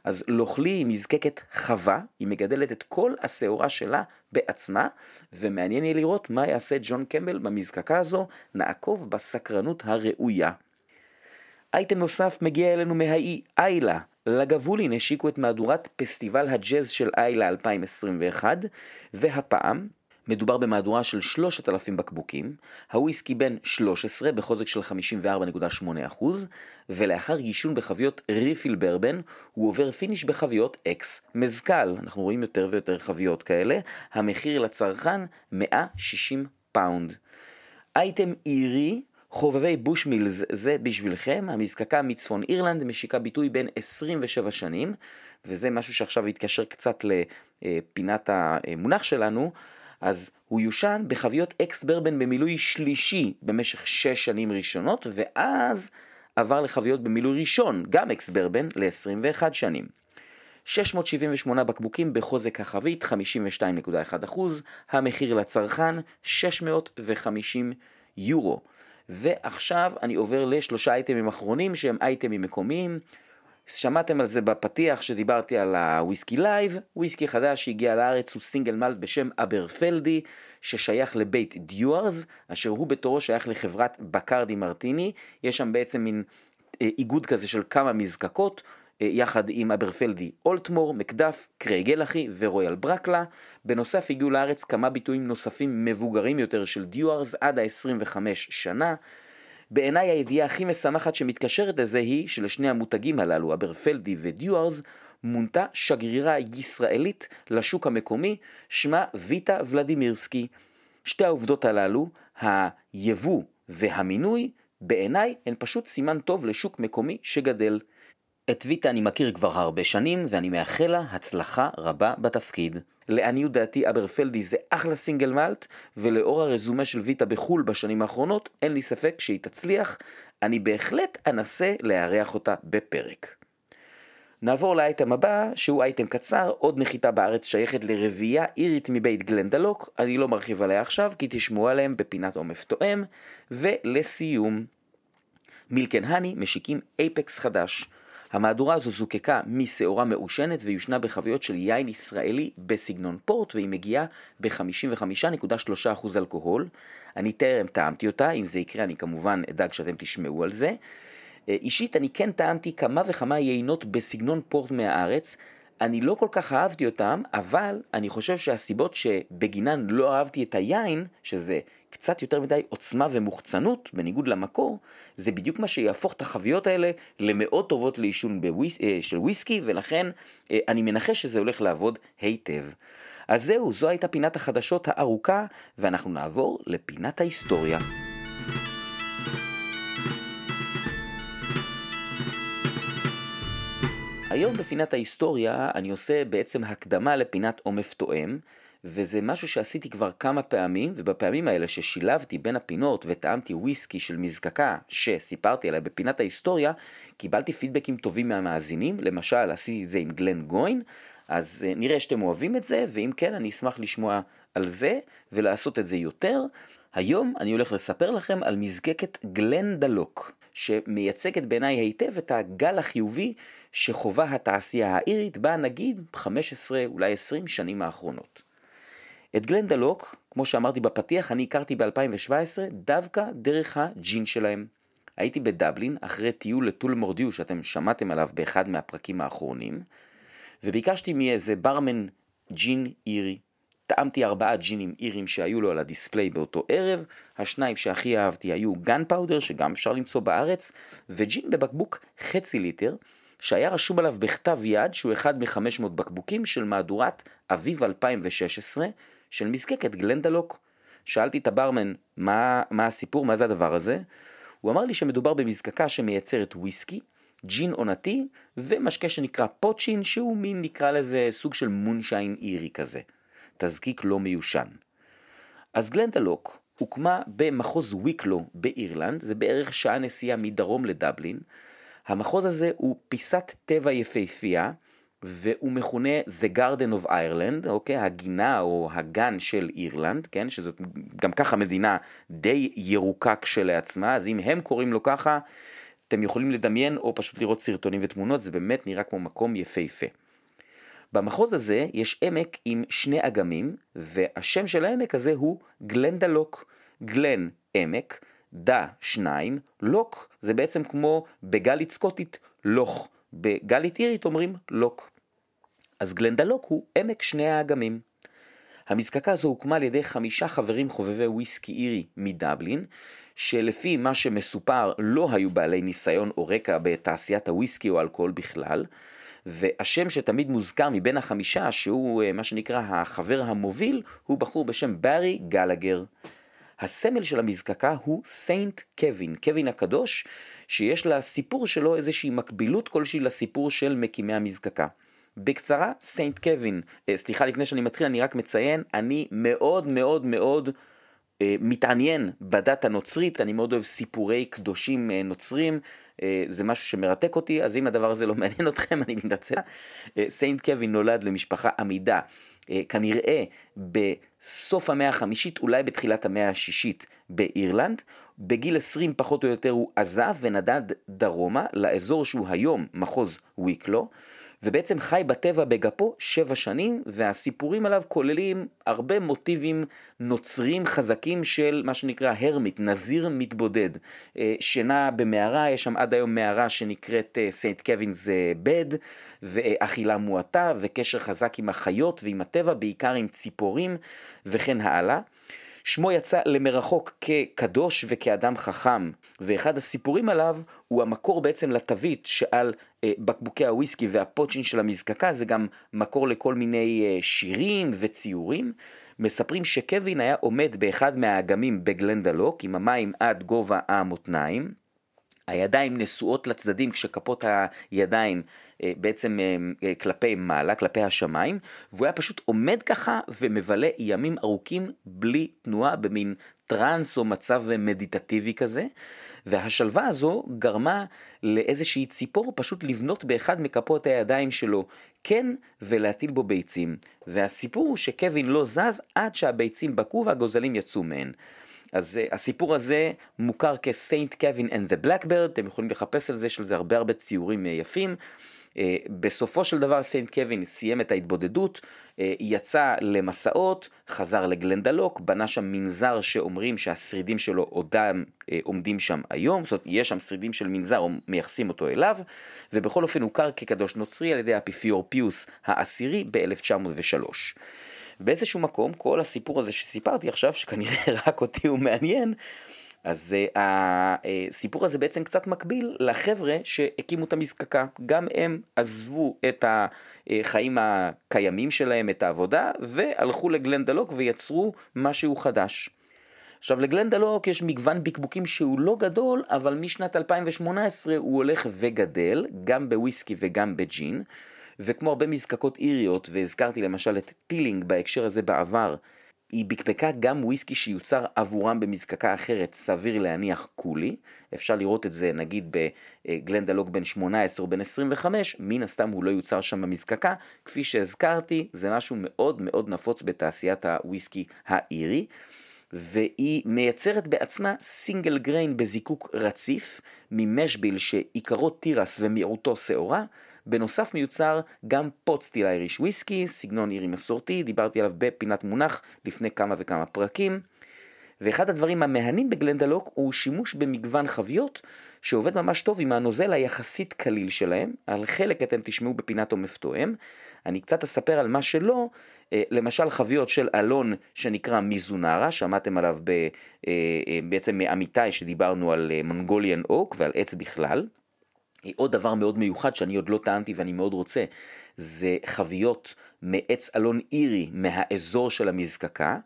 S1: אז Lochlea היא מזקקת חווה, היא מגדלת את כל השעורה שלה בעצמה, ומעניין יהיה לראות מה יעשה ג'ון קמבל במזקקה הזו, נעקוב בסקרנות הראויה. אייטם נוסף מגיע אלינו מהאי איילה, Lagavulin השיקו את מהדורת פסטיבל הג'אז של איילה 2021, והפעם מדובר במהדורה של 3,000 בקבוקים, הוויסקי בן 13 בחוזק של 54.8%, ולאחר יישון בחביות refill bourbon, הוא עובר finish בחביות ex mezcal. אנחנו רואים יותר ויותר חביות כאלה, המחיר לצרכן 160 פאונד. אייטם אירי חובבי בושמילס זה בשבילכם, המזקקה מצפון אירלנד משיקה ביטוי בין 27 שנים, וזה משהו שעכשיו יתקשר קצת לפינת המונח שלנו, אז הוא יושן בחביות אקס ברבן במילוי שלישי במשך 6 שנים ראשונות, ואז עבר לחביות במילוי ראשון, גם אקס ברבן, ל-21 שנים. 678 בקבוקים בחוזק החבית 52.1%, המחיר לצרכן 650 יורו. ועכשיו אני עובר לשלושה אייטמים אחרונים שהם אייטמים מקומיים. שמעתם על זה בפתיח שדיברתי על ה Whisky Live, וויסקי חדש שהגיע לארץ הוא single malt בשם Aberfeldy, ששייך לבית Dewar's, אשר הוא בתורו שייך לחברת Bacardi Martini, יש שם בעצם מין אה, איגוד כזה של כמה מזקקות, יחד עם Aberfeldy Aultmore, Macduff, Craigellachie ו Royal Brackla. בנוסף הגיעו לארץ כמה ביטויים נוספים מבוגרים יותר של דיוארס עד ה-25 שנה. בעיניי הידיעה הכי משמחת שמתקשרת לזה היא שלשני המותגים הללו, אברפלדי ודיוארס, מונתה שגרירה ישראלית לשוק המקומי, שמה ויטה ולדימירסקי. שתי העובדות הללו, היבוא והמינוי, בעיניי הן פשוט סימן טוב לשוק מקומי שגדל. את ויטה אני מכיר כבר הרבה שנים, ואני מאחל לה הצלחה רבה בתפקיד. לעניות דעתי אברפלדי זה אחלה סינגל מאלט, ולאור הרזומה של ויטה בחו"ל בשנים האחרונות, אין לי ספק שהיא תצליח, אני בהחלט אנסה לארח אותה בפרק. נעבור לאייטם הבא, שהוא אייטם קצר, עוד נחיתה בארץ שייכת לרבייה אירית מבית גלנדלוק, אני לא מרחיב עליה עכשיו, כי תשמעו עליהם בפינת עומף תואם, ולסיום, מילקן הני משיקים אייפקס חדש. המהדורה הזו זוקקה משעורה מעושנת ויושנה בחביות של יין ישראלי בסגנון פורט והיא מגיעה ב-55.3% אלכוהול. אני טרם טעמתי אותה, אם זה יקרה אני כמובן אדאג שאתם תשמעו על זה. אה, אישית אני כן טעמתי כמה וכמה יינות בסגנון פורט מהארץ, אני לא כל כך אהבתי אותם, אבל אני חושב שהסיבות שבגינן לא אהבתי את היין, שזה קצת יותר מדי עוצמה ומוחצנות, בניגוד למקור, זה בדיוק מה שיהפוך את החביות האלה למאוד טובות לעישון בוויס, אה, של וויסקי, ולכן אה, אני מנחש שזה הולך לעבוד היטב. אז זהו, זו הייתה פינת החדשות הארוכה, ואנחנו נעבור לפינת ההיסטוריה. היום בפינת ההיסטוריה אני עושה בעצם הקדמה לפינת עומף תואם, וזה משהו שעשיתי כבר כמה פעמים, ובפעמים האלה ששילבתי בין הפינות וטעמתי וויסקי של מזקקה שסיפרתי עליה בפינת ההיסטוריה, קיבלתי פידבקים טובים מהמאזינים, למשל עשיתי את זה עם גלן גוין, אז אה, נראה שאתם אוהבים את זה, ואם כן אני אשמח לשמוע על זה ולעשות את זה יותר. היום אני הולך לספר לכם על מזקקת גלן דלוק, שמייצגת בעיניי היטב את הגל החיובי שחווה התעשייה האירית בה נגיד 15 אולי 20 שנים האחרונות. את גלנדלוק, כמו שאמרתי בפתיח, אני הכרתי ב-2017 דווקא דרך הג'ין שלהם. הייתי בדבלין אחרי טיול לטול מורדיו שאתם שמעתם עליו באחד מהפרקים האחרונים, וביקשתי מאיזה ברמן ג'ין אירי. טעמתי ארבעה ג'ינים אירים שהיו לו על הדיספליי באותו ערב, השניים שהכי אהבתי היו גן פאודר שגם אפשר למצוא בארץ, וג'ין בבקבוק חצי ליטר, שהיה רשום עליו בכתב יד שהוא אחד מ-500 בקבוקים של מהדורת אביב 2016 של מזקקת גלנדלוק. שאלתי את הברמן מה, מה הסיפור, מה זה הדבר הזה, הוא אמר לי שמדובר במזקקה שמייצרת וויסקי, ג'ין עונתי ומשקה שנקרא פוצ'ין שהוא מין נקרא לזה סוג של מונשיין אירי כזה. תזקיק לא מיושן. אז גלנדלוק הוקמה במחוז ויקלו באירלנד, זה בערך שעה נסיעה מדרום לדבלין. המחוז הזה הוא פיסת טבע יפהפייה, והוא מכונה The Garden of Ireland, אוקיי? הגינה או הגן של אירלנד, כן? שזאת גם ככה מדינה די ירוקה כשלעצמה, אז אם הם קוראים לו ככה, אתם יכולים לדמיין או פשוט לראות סרטונים ותמונות, זה באמת נראה כמו מקום יפהפה. במחוז הזה יש עמק עם שני אגמים, והשם של העמק הזה הוא גלנדלוק. גלן עמק, דה שניים, לוק זה בעצם כמו בגלית סקוטית לוך. בגלית אירית אומרים לוק. אז גלנדלוק הוא עמק שני האגמים. המזקקה הזו הוקמה על ידי חמישה חברים חובבי וויסקי אירי מדבלין, שלפי מה שמסופר לא היו בעלי ניסיון או רקע בתעשיית הוויסקי או אלכוהול בכלל, והשם שתמיד מוזכר מבין החמישה, שהוא אה, מה שנקרא החבר המוביל, הוא בחור בשם ברי גלגר. הסמל של המזקקה הוא סיינט קווין, קווין הקדוש, שיש לסיפור שלו איזושהי מקבילות כלשהי לסיפור של מקימי המזקקה. בקצרה, Saint Kevin, אה, סליחה לפני שאני מתחיל אני רק מציין, אני מאוד מאוד מאוד מתעניין בדת הנוצרית, אני מאוד אוהב סיפורי קדושים נוצרים, זה משהו שמרתק אותי, אז אם הדבר הזה לא מעניין אתכם, אני מתנצל. Saint Kevin נולד למשפחה אמידה אה, כנראה בסוף המאה החמישית, אולי בתחילת המאה השישית באירלנד. בגיל 20 פחות או יותר הוא עזב ונדד דרומה לאזור שהוא היום מחוז ויקלו. ובעצם חי בטבע בגפו שבע שנים, והסיפורים עליו כוללים הרבה מוטיבים נוצריים חזקים של מה שנקרא הרמיט, נזיר מתבודד. אה, שינה במערה, יש שם עד היום מערה שנקראת סנט קווינס בד, ואכילה מועטה, וקשר חזק עם החיות ועם הטבע, בעיקר עם ציפורים וכן הלאה. שמו יצא למרחוק כקדוש וכאדם חכם, ואחד הסיפורים עליו הוא המקור בעצם לתווית שעל אה, בקבוקי הוויסקי והפוצ'ין של המזקקה, זה גם מקור לכל מיני אה, שירים וציורים. מספרים שקווין היה עומד באחד מהאגמים בגלנדלוק עם המים עד גובה המותניים. הידיים נשואות לצדדים כשכפות הידיים אה, בעצם אה, אה, כלפי מעלה, כלפי השמיים, והוא היה פשוט עומד ככה ומבלה ימים ארוכים בלי תנועה, במין טראנס או מצב מדיטטיבי כזה. והשלווה הזו גרמה לאיזושהי ציפור פשוט לבנות באחד מכפות הידיים שלו קן ולהטיל בו ביצים. והסיפור הוא שקווין לא זז עד שהביצים בקעו והגוזלים יצאו מהן. אז אה, הסיפור הזה מוכר כ Saint Kevin and the Blackbird, אתם יכולים לחפש על זה, יש על זה הרבה הרבה ציורים אה, יפים. אה, בסופו של דבר Saint Kevin סיים את ההתבודדות, אה, יצא למסעות, חזר לגלנדלוק, בנה שם מנזר שאומרים שהשרידים שלו עודם אה, עומדים שם היום, זאת אומרת יש שם שרידים של מנזר, מייחסים אותו אליו, ובכל אופן הוכר כקדוש נוצרי על ידי האפיפיור פיוס העשירי ב-1903. באיזשהו מקום, כל הסיפור הזה שסיפרתי עכשיו, שכנראה רק אותי הוא מעניין, אז uh, הסיפור הזה בעצם קצת מקביל לחבר'ה שהקימו את המזקקה. גם הם עזבו את החיים הקיימים שלהם, את העבודה, והלכו לגלנדלוק ויצרו משהו חדש. עכשיו לגלנדלוק יש מגוון בקבוקים שהוא לא גדול, אבל משנת 2018 הוא הולך וגדל, גם בוויסקי וגם בג'ין. וכמו הרבה מזקקות איריות, והזכרתי למשל את Teeling בהקשר הזה בעבר, היא בקבקה גם וויסקי שיוצר עבורם במזקקה אחרת, סביר להניח Cooley. אפשר לראות את זה נגיד ב Glendalough בן 18 או בן 25, מן הסתם הוא לא יוצר שם במזקקה. כפי שהזכרתי, זה משהו מאוד מאוד נפוץ בתעשיית הוויסקי האירי. והיא מייצרת בעצמה single grain בזיקוק רציף, ממשביל שעיקרו תירס ומיעוטו שעורה, בנוסף מיוצר גם פוט סטיל אייריש וויסקי, סגנון אירי מסורתי, דיברתי עליו בפינת מונח לפני כמה וכמה פרקים. ואחד הדברים המהנים בגלנדלוק הוא שימוש במגוון חביות שעובד ממש טוב עם הנוזל היחסית קליל שלהם, על חלק אתם תשמעו בפינת עומף תואם. אני קצת אספר על מה שלא, אה, למשל חביות של אלון שנקרא מיזונרה, שמעתם עליו ב, אה, אה, בעצם מאמיתי שדיברנו על Mongolian oak ועל עץ בכלל. עוד דבר מאוד מיוחד שאני עוד לא טעמתי ואני מאוד רוצה, זה חביות מעץ אלון אירי מהאזור של המזקקה,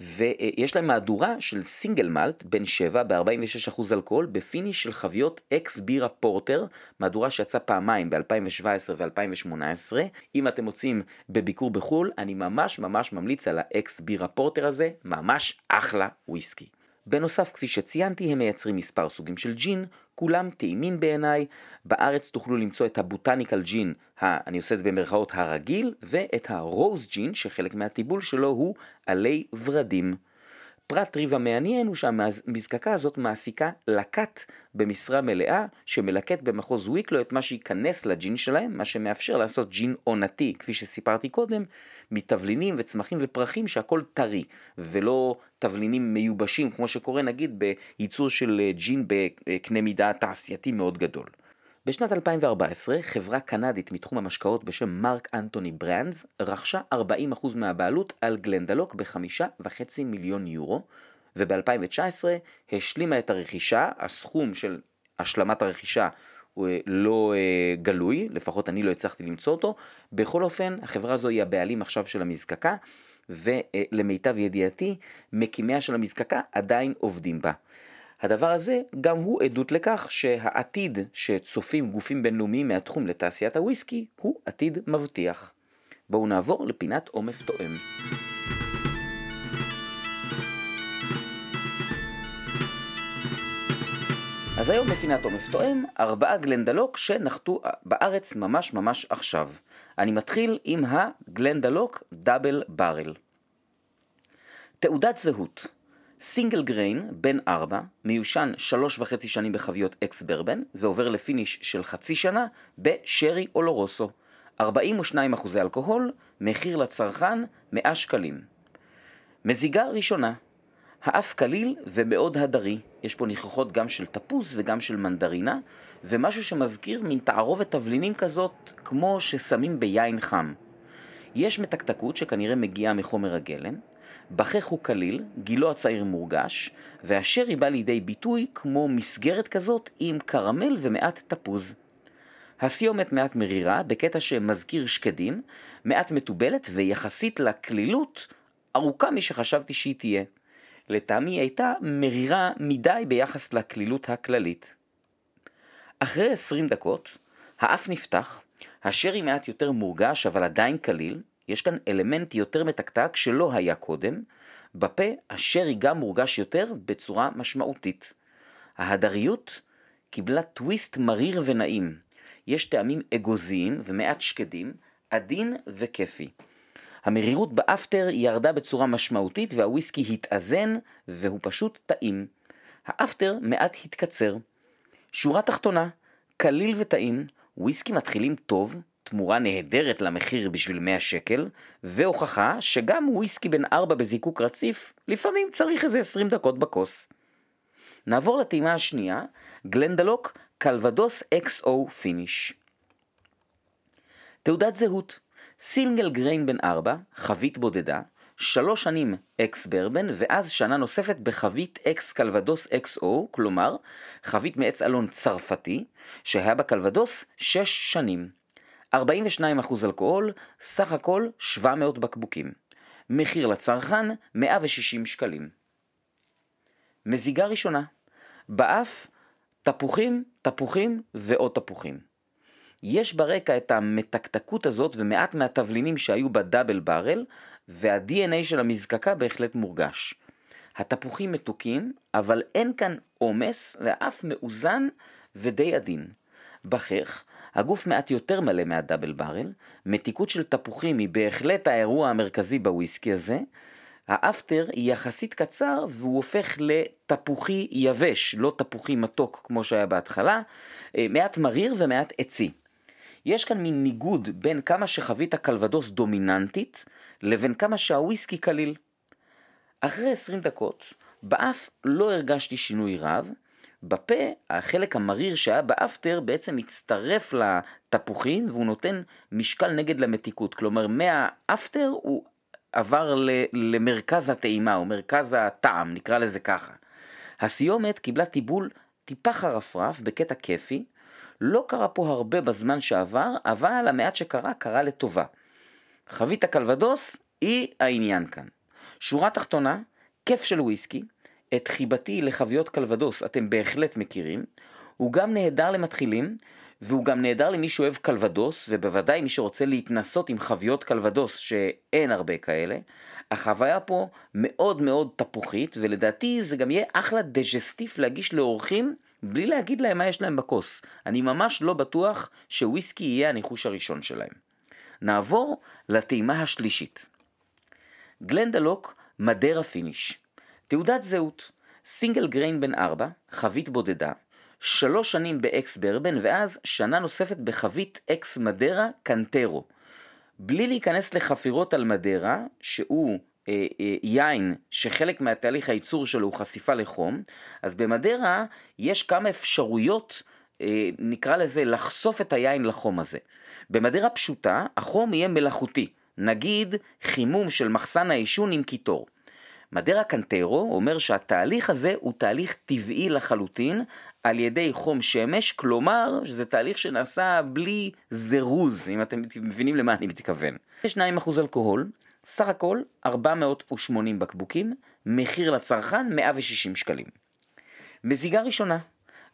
S1: ויש להם מהדורה של single malt בן 7 ב-46% אלכוהול ב finish של חביות אקס בירה porter, מהדורה שיצאה פעמיים ב-2017 ו-2018. אם אתם מוצאים בביקור בחו"ל, אני ממש ממש ממליץ על האקס בירה porter הזה, ממש אחלה וויסקי. בנוסף, כפי שציינתי, הם מייצרים מספר סוגים של ג'ין, כולם טעימים בעיניי. בארץ תוכלו למצוא את הבוטניקל ג'ין, ה, אני עושה את זה במרכאות הרגיל, ואת הרוז ג'ין, שחלק מהטיבול שלו הוא עלי ורדים. פרט ריב המעניין הוא שהמזקקה הזאת מעסיקה לקט במשרה מלאה שמלקט במחוז וויקלו את מה שייכנס לג'ין שלהם, מה שמאפשר לעשות ג'ין עונתי, כפי שסיפרתי קודם, מתבלינים וצמחים ופרחים שהכל טרי, ולא תבלינים מיובשים כמו שקורה נגיד בייצור של ג'ין בקנה מידה תעשייתי מאוד גדול. בשנת 2014 חברה קנדית מתחום המשקאות בשם מרק אנטוני ברנדס רכשה 40% מהבעלות על גלנדלוק ב-5.5 מיליון יורו וב-2019 השלימה את הרכישה, הסכום של השלמת הרכישה הוא אה, לא uh, גלוי, לפחות אני לא הצלחתי למצוא אותו. בכל אופן, החברה הזו היא הבעלים עכשיו של המזקקה, ולמיטב ידיעתי, מקימיה של המזקקה עדיין עובדים בה. הדבר הזה גם הוא עדות לכך שהעתיד שצופים גופים בינלאומיים מהתחום לתעשיית הוויסקי הוא עתיד מבטיח. בואו נעבור לפינת עומף תואם. אז היום בפינת עומף תואם, ארבעה גלנדלוק שנחתו בארץ ממש ממש עכשיו. אני מתחיל עם ה Glendalough Double Barrel. תעודת זהות single grain, בן ארבע, מיושן שלוש וחצי שנים בחביות ex bourbon, ועובר ל finish של חצי שנה בשרי אולורוסו. 42 אחוזי אלכוהול, מחיר לצרכן 100 שקלים. מזיגה ראשונה, האף קליל ומאוד הדרי, יש פה ניחוחות גם של תפוז וגם של מנדרינה, ומשהו שמזכיר מין תערובת תבלינים כזאת, כמו ששמים ביין חם. יש מתקתקות שכנראה מגיעה מחומר הגלם, בחך הוא קליל, גילו הצעיר מורגש, והשרי בא לידי ביטוי כמו מסגרת כזאת עם קרמל ומעט תפוז. הסיומת מעט מרירה, בקטע שמזכיר שקדים, מעט מתובלת ויחסית לקלילות, ארוכה משחשבתי שהיא תהיה. לטעמי היא הייתה מרירה מדי ביחס לקלילות הכללית. אחרי 20 דקות, האף נפתח, השרי מעט יותר מורגש אבל עדיין קליל, יש כאן אלמנט יותר מתקתק שלא היה קודם, בפה השרי גם מורגש יותר בצורה משמעותית. ההדריות קיבלה טוויסט מריר ונעים. יש טעמים אגוזיים ומעט שקדים, עדין וכיפי. המרירות באפטר ירדה בצורה משמעותית והוויסקי התאזן והוא פשוט טעים. ה after מעט התקצר. שורה תחתונה, קליל וטעים, וויסקי מתחילים טוב, תמורה נהדרת למחיר בשביל 100 שקל, והוכחה שגם וויסקי בן 4 בזיקוק רציף, לפעמים צריך איזה 20 דקות בכוס. נעבור לטעימה השנייה, Glendalough קלבדוס XO finish. תעודת זהות single grain בן 4, חבית בודדה, שלוש שנים ex bourbon, ואז שנה נוספת בחבית אקס קלבדוס XO, כלומר, חבית מעץ אלון צרפתי, שהיה בקלבדוס שש שנים. 42% אלכוהול, סך הכל 700 בקבוקים. מחיר לצרכן 160 שקלים. מזיגה ראשונה באף תפוחים, תפוחים ועוד תפוחים. יש ברקע את המתקתקות הזאת ומעט מהתבלינים שהיו ב Double Barrel, וה-DNA של המזקקה בהחלט מורגש. התפוחים מתוקים, אבל אין כאן עומס ואף מאוזן ודי עדין. בחך, הגוף מעט יותר מלא מהדאבל ברל, מתיקות של תפוחים היא בהחלט האירוע המרכזי בוויסקי הזה, האפטר היא יחסית קצר והוא הופך לתפוחי יבש, לא תפוחי מתוק כמו שהיה בהתחלה, אה, מעט מריר ומעט עצי. יש כאן מין ניגוד בין כמה שחבית הקלבדוס דומיננטית לבין כמה שהוויסקי קליל. אחרי 20 דקות, באף לא הרגשתי שינוי רב, בפה, החלק המריר שהיה באפטר בעצם מצטרף לתפוחים והוא נותן משקל נגד למתיקות. כלומר, מהאפטר הוא עבר למרכז הטעימה או מרכז הטעם, נקרא לזה ככה. הסיומת קיבלה טיבול טיפה חרפרף בקטע כיפי. לא קרה פה הרבה בזמן שעבר, אבל המעט שקרה, קרה לטובה. חבית הקלבדוס היא העניין כאן. שורה תחתונה, כיף של וויסקי, את חיבתי לחביות קלבדוס אתם בהחלט מכירים, הוא גם נהדר למתחילים, והוא גם נהדר למי שאוהב קלבדוס, ובוודאי מי שרוצה להתנסות עם חביות קלבדוס, שאין הרבה כאלה. החוויה פה מאוד מאוד תפוחית, ולדעתי זה גם יהיה אחלה digestif להגיש לאורחים, בלי להגיד להם מה יש להם בכוס. אני ממש לא בטוח שוויסקי יהיה הניחוש הראשון שלהם. נעבור לטעימה השלישית. Glendalough מדרה finish. תעודת זהות, single grain בן ארבע, חבית בודדה, שלוש שנים ב ex bourbon ואז שנה נוספת בחבית אקס מדרה canteiro. בלי להיכנס לחפירות על מדרה, שהוא אה, אה, יין שחלק מהתהליך הייצור שלו הוא חשיפה לחום, אז במדרה יש כמה אפשרויות, אה, נקרא לזה, לחשוף את היין לחום הזה. במדרה פשוטה, החום יהיה מלאכותי, נגיד חימום של מחסן העישון עם קיטור. מדרה קנטרו אומר שהתהליך הזה הוא תהליך טבעי לחלוטין על ידי חום שמש, כלומר שזה תהליך שנעשה בלי זירוז, אם אתם מבינים למה אני מתכוון. יש 2% אלכוהול, סך הכל 480 בקבוקים, מחיר לצרכן 160 שקלים. מזיגה ראשונה,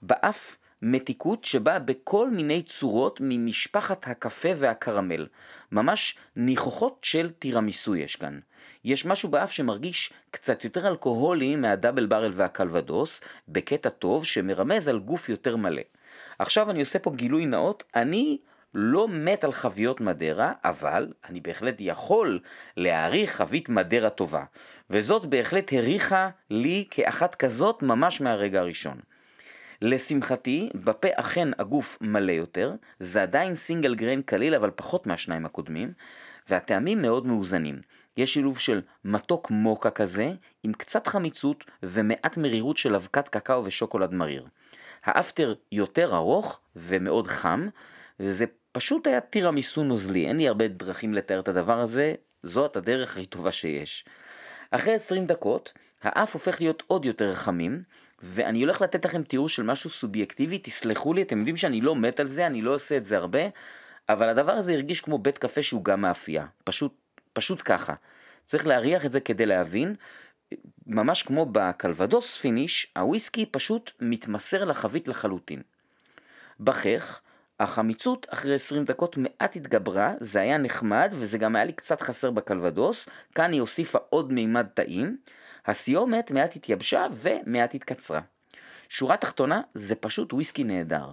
S1: באף מתיקות שבאה בכל מיני צורות ממשפחת הקפה והקרמל. ממש ניחוחות של תירמיסו יש כאן. יש משהו באף שמרגיש קצת יותר אלכוהולי מהדאבל ברל והקלבדוס, בקטע טוב שמרמז על גוף יותר מלא. עכשיו אני עושה פה גילוי נאות, אני לא מת על חביות מדרה, אבל אני בהחלט יכול להעריך חבית מדרה טובה. וזאת בהחלט הריחה לי כאחת כזאת ממש מהרגע הראשון. לשמחתי, בפה אכן הגוף מלא יותר, זה עדיין סינגל גריין קליל אבל פחות מהשניים הקודמים, והטעמים מאוד מאוזנים. יש שילוב של מתוק מוקה כזה, עם קצת חמיצות ומעט מרירות של אבקת קקאו ושוקולד מריר. האפטר יותר ארוך ומאוד חם, וזה פשוט היה תירמיסו נוזלי, אין לי הרבה דרכים לתאר את הדבר הזה, זאת הדרך הכי טובה שיש. אחרי 20 דקות, האף הופך להיות עוד יותר חמים, ואני הולך לתת לכם תיאור של משהו סובייקטיבי, תסלחו לי, אתם יודעים שאני לא מת על זה, אני לא עושה את זה הרבה, אבל הדבר הזה הרגיש כמו בית קפה שהוא גם מאפייה, פשוט, פשוט ככה. צריך להריח את זה כדי להבין, ממש כמו בקלבדוס finish, הוויסקי פשוט מתמסר לחבית לחלוטין. בחך, החמיצות אחרי 20 דקות מעט התגברה, זה היה נחמד וזה גם היה לי קצת חסר בקלבדוס, כאן היא הוסיפה עוד מימד טעים, הסיומת מעט התייבשה ומעט התקצרה. שורה תחתונה, זה פשוט וויסקי נהדר.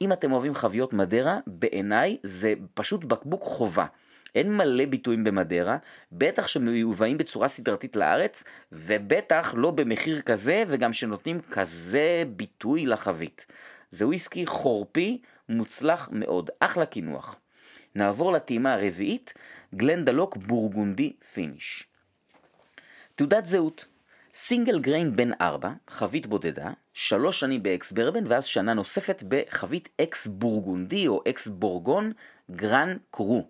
S1: אם אתם אוהבים חביות מדרה, בעיניי זה פשוט בקבוק חובה. אין מלא ביטויים במדרה, בטח שמיובאים בצורה סדרתית לארץ, ובטח לא במחיר כזה, וגם שנותנים כזה ביטוי לחבית. זה וויסקי חורפי, מוצלח מאוד, אחלה קינוח. נעבור לטעימה הרביעית, Glendalough בורגונדי finish. תעודת זהות single grain בן 4, חבית בודדה, שלוש שנים ב ex bourbon ואז שנה נוספת בחבית אקס בורגונדי או אקס בורגון Grand Cru.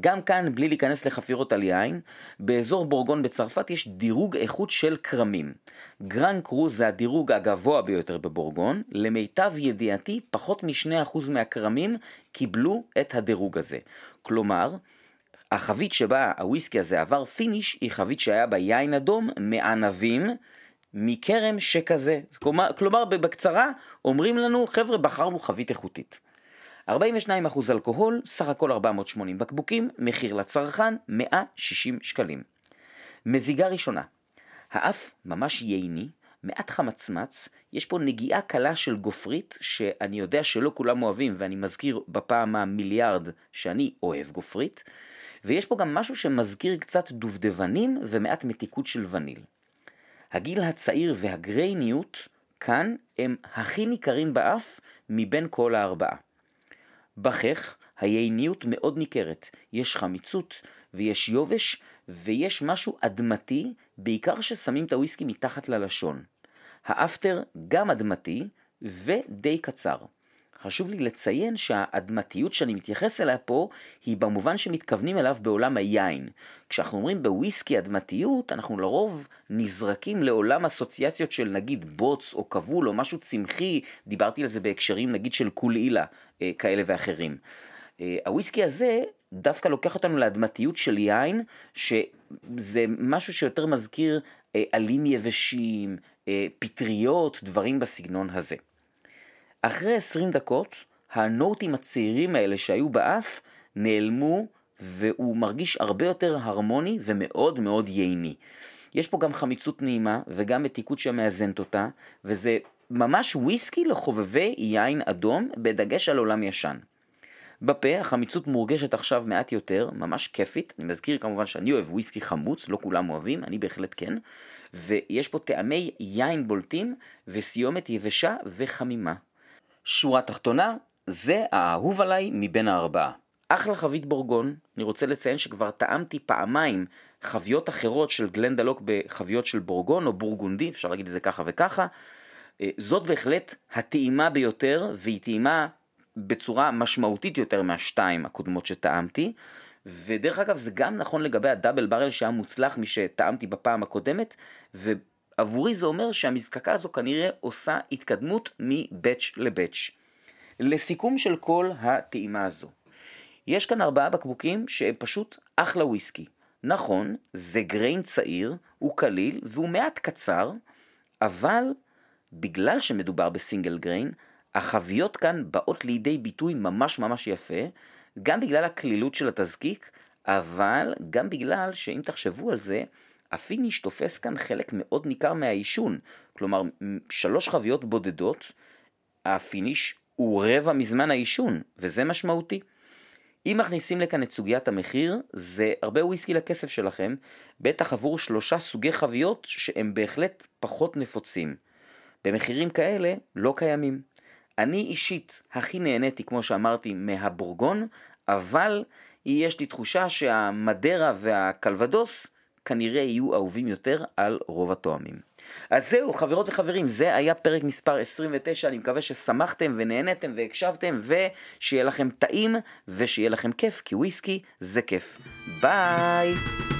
S1: גם כאן, בלי להיכנס לחפירות על יין, באזור בורגון בצרפת יש דירוג איכות של כרמים. Grand Cru זה הדירוג הגבוה ביותר בבורגון, למיטב ידיעתי פחות מ-2% מהכרמים קיבלו את הדירוג הזה. כלומר, החבית שבה הוויסקי הזה עבר finish היא חבית שהיה בה יין אדום מענבים מכרם שכזה. כלומר, בקצרה אומרים לנו חבר'ה בחרנו חבית איכותית. 42% אלכוהול, סך הכל 480 בקבוקים, מחיר לצרכן 160 שקלים. מזיגה ראשונה, האף ממש ייני, מעט חמצמץ, יש פה נגיעה קלה של גופרית, שאני יודע שלא כולם אוהבים, ואני מזכיר בפעם המיליארד שאני אוהב גופרית, ויש פה גם משהו שמזכיר קצת דובדבנים ומעט מתיקות של וניל. הגיל הצעיר והגרייניות כאן הם הכי ניכרים באף מבין כל הארבעה. בכך היעיניות מאוד ניכרת, יש חמיצות ויש יובש ויש משהו אדמתי, בעיקר ששמים את הוויסקי מתחת ללשון. האפטר גם אדמתי ודי קצר. חשוב לי לציין שהאדמתיות שאני מתייחס אליה פה היא במובן שמתכוונים אליו בעולם היין. כשאנחנו אומרים בוויסקי אדמתיות, אנחנו לרוב נזרקים לעולם אסוציאציות של נגיד בוץ או כבול או משהו צמחי, דיברתי על זה בהקשרים נגיד של קולעילה אה, כאלה ואחרים. אה, הוויסקי הזה דווקא לוקח אותנו לאדמתיות של יין, שזה משהו שיותר מזכיר אה, עלים יבשים, פטריות, דברים בסגנון הזה. אחרי 20 דקות, הנוטים הצעירים האלה שהיו באף נעלמו והוא מרגיש הרבה יותר הרמוני ומאוד מאוד ייני. יש פה גם חמיצות נעימה וגם מתיקות שמאזנת אותה, וזה ממש וויסקי לחובבי יין אדום בדגש על עולם ישן. בפה החמיצות מורגשת עכשיו מעט יותר, ממש כיפית, אני מזכיר כמובן שאני אוהב וויסקי חמוץ, לא כולם אוהבים, אני בהחלט כן, ויש פה טעמי יין בולטים וסיומת יבשה וחמימה. שורה תחתונה, זה האהוב עליי מבין הארבעה. אחלה חבית בורגון, אני רוצה לציין שכבר טעמתי פעמיים חביות אחרות של גלנדלוק בחביות של בורגון או בורגונדי, אפשר להגיד את זה ככה וככה. אה, זאת בהחלט הטעימה ביותר, והיא טעימה בצורה משמעותית יותר מהשתיים הקודמות שטעמתי. ודרך אגב זה גם נכון לגבי הדאבל ברל שהיה מוצלח משטעמתי בפעם הקודמת, עבורי זה אומר שהמזקקה הזו כנראה עושה התקדמות מבאץ' לבאץ'. לסיכום של כל הטעימה הזו, יש כאן ארבעה בקבוקים שהם פשוט אחלה וויסקי. נכון, זה גריין צעיר, הוא קליל והוא מעט קצר, אבל בגלל שמדובר בסינגל גריין, החביות כאן באות לידי ביטוי ממש ממש יפה, גם בגלל הקלילות של התזקיק, אבל גם בגלל שאם תחשבו על זה, ה finish תופס כאן חלק מאוד ניכר מהיישון. כלומר, שלוש חביות בודדות, ה finish הוא רבע מזמן היישון, וזה משמעותי. אם מכניסים לכאן את סוגיית המחיר, זה הרבה וויסקי לכסף שלכם, בטח עבור שלושה סוגי חביות שהם בהחלט פחות נפוצים. במחירים כאלה לא קיימים. אני אישית הכי נהניתי, כמו שאמרתי, מהבורגון, אבל יש לי תחושה שהמדרה והקלבדוס כנראה יהיו אהובים יותר על רוב התואמים. אז זהו, חברות וחברים, זה היה פרק מספר 29, אני מקווה ששמחתם ונהנתם והקשבתם, ושיהיה לכם טעים ושיהיה לכם כיף, כי וויסקי זה כיף. ביי!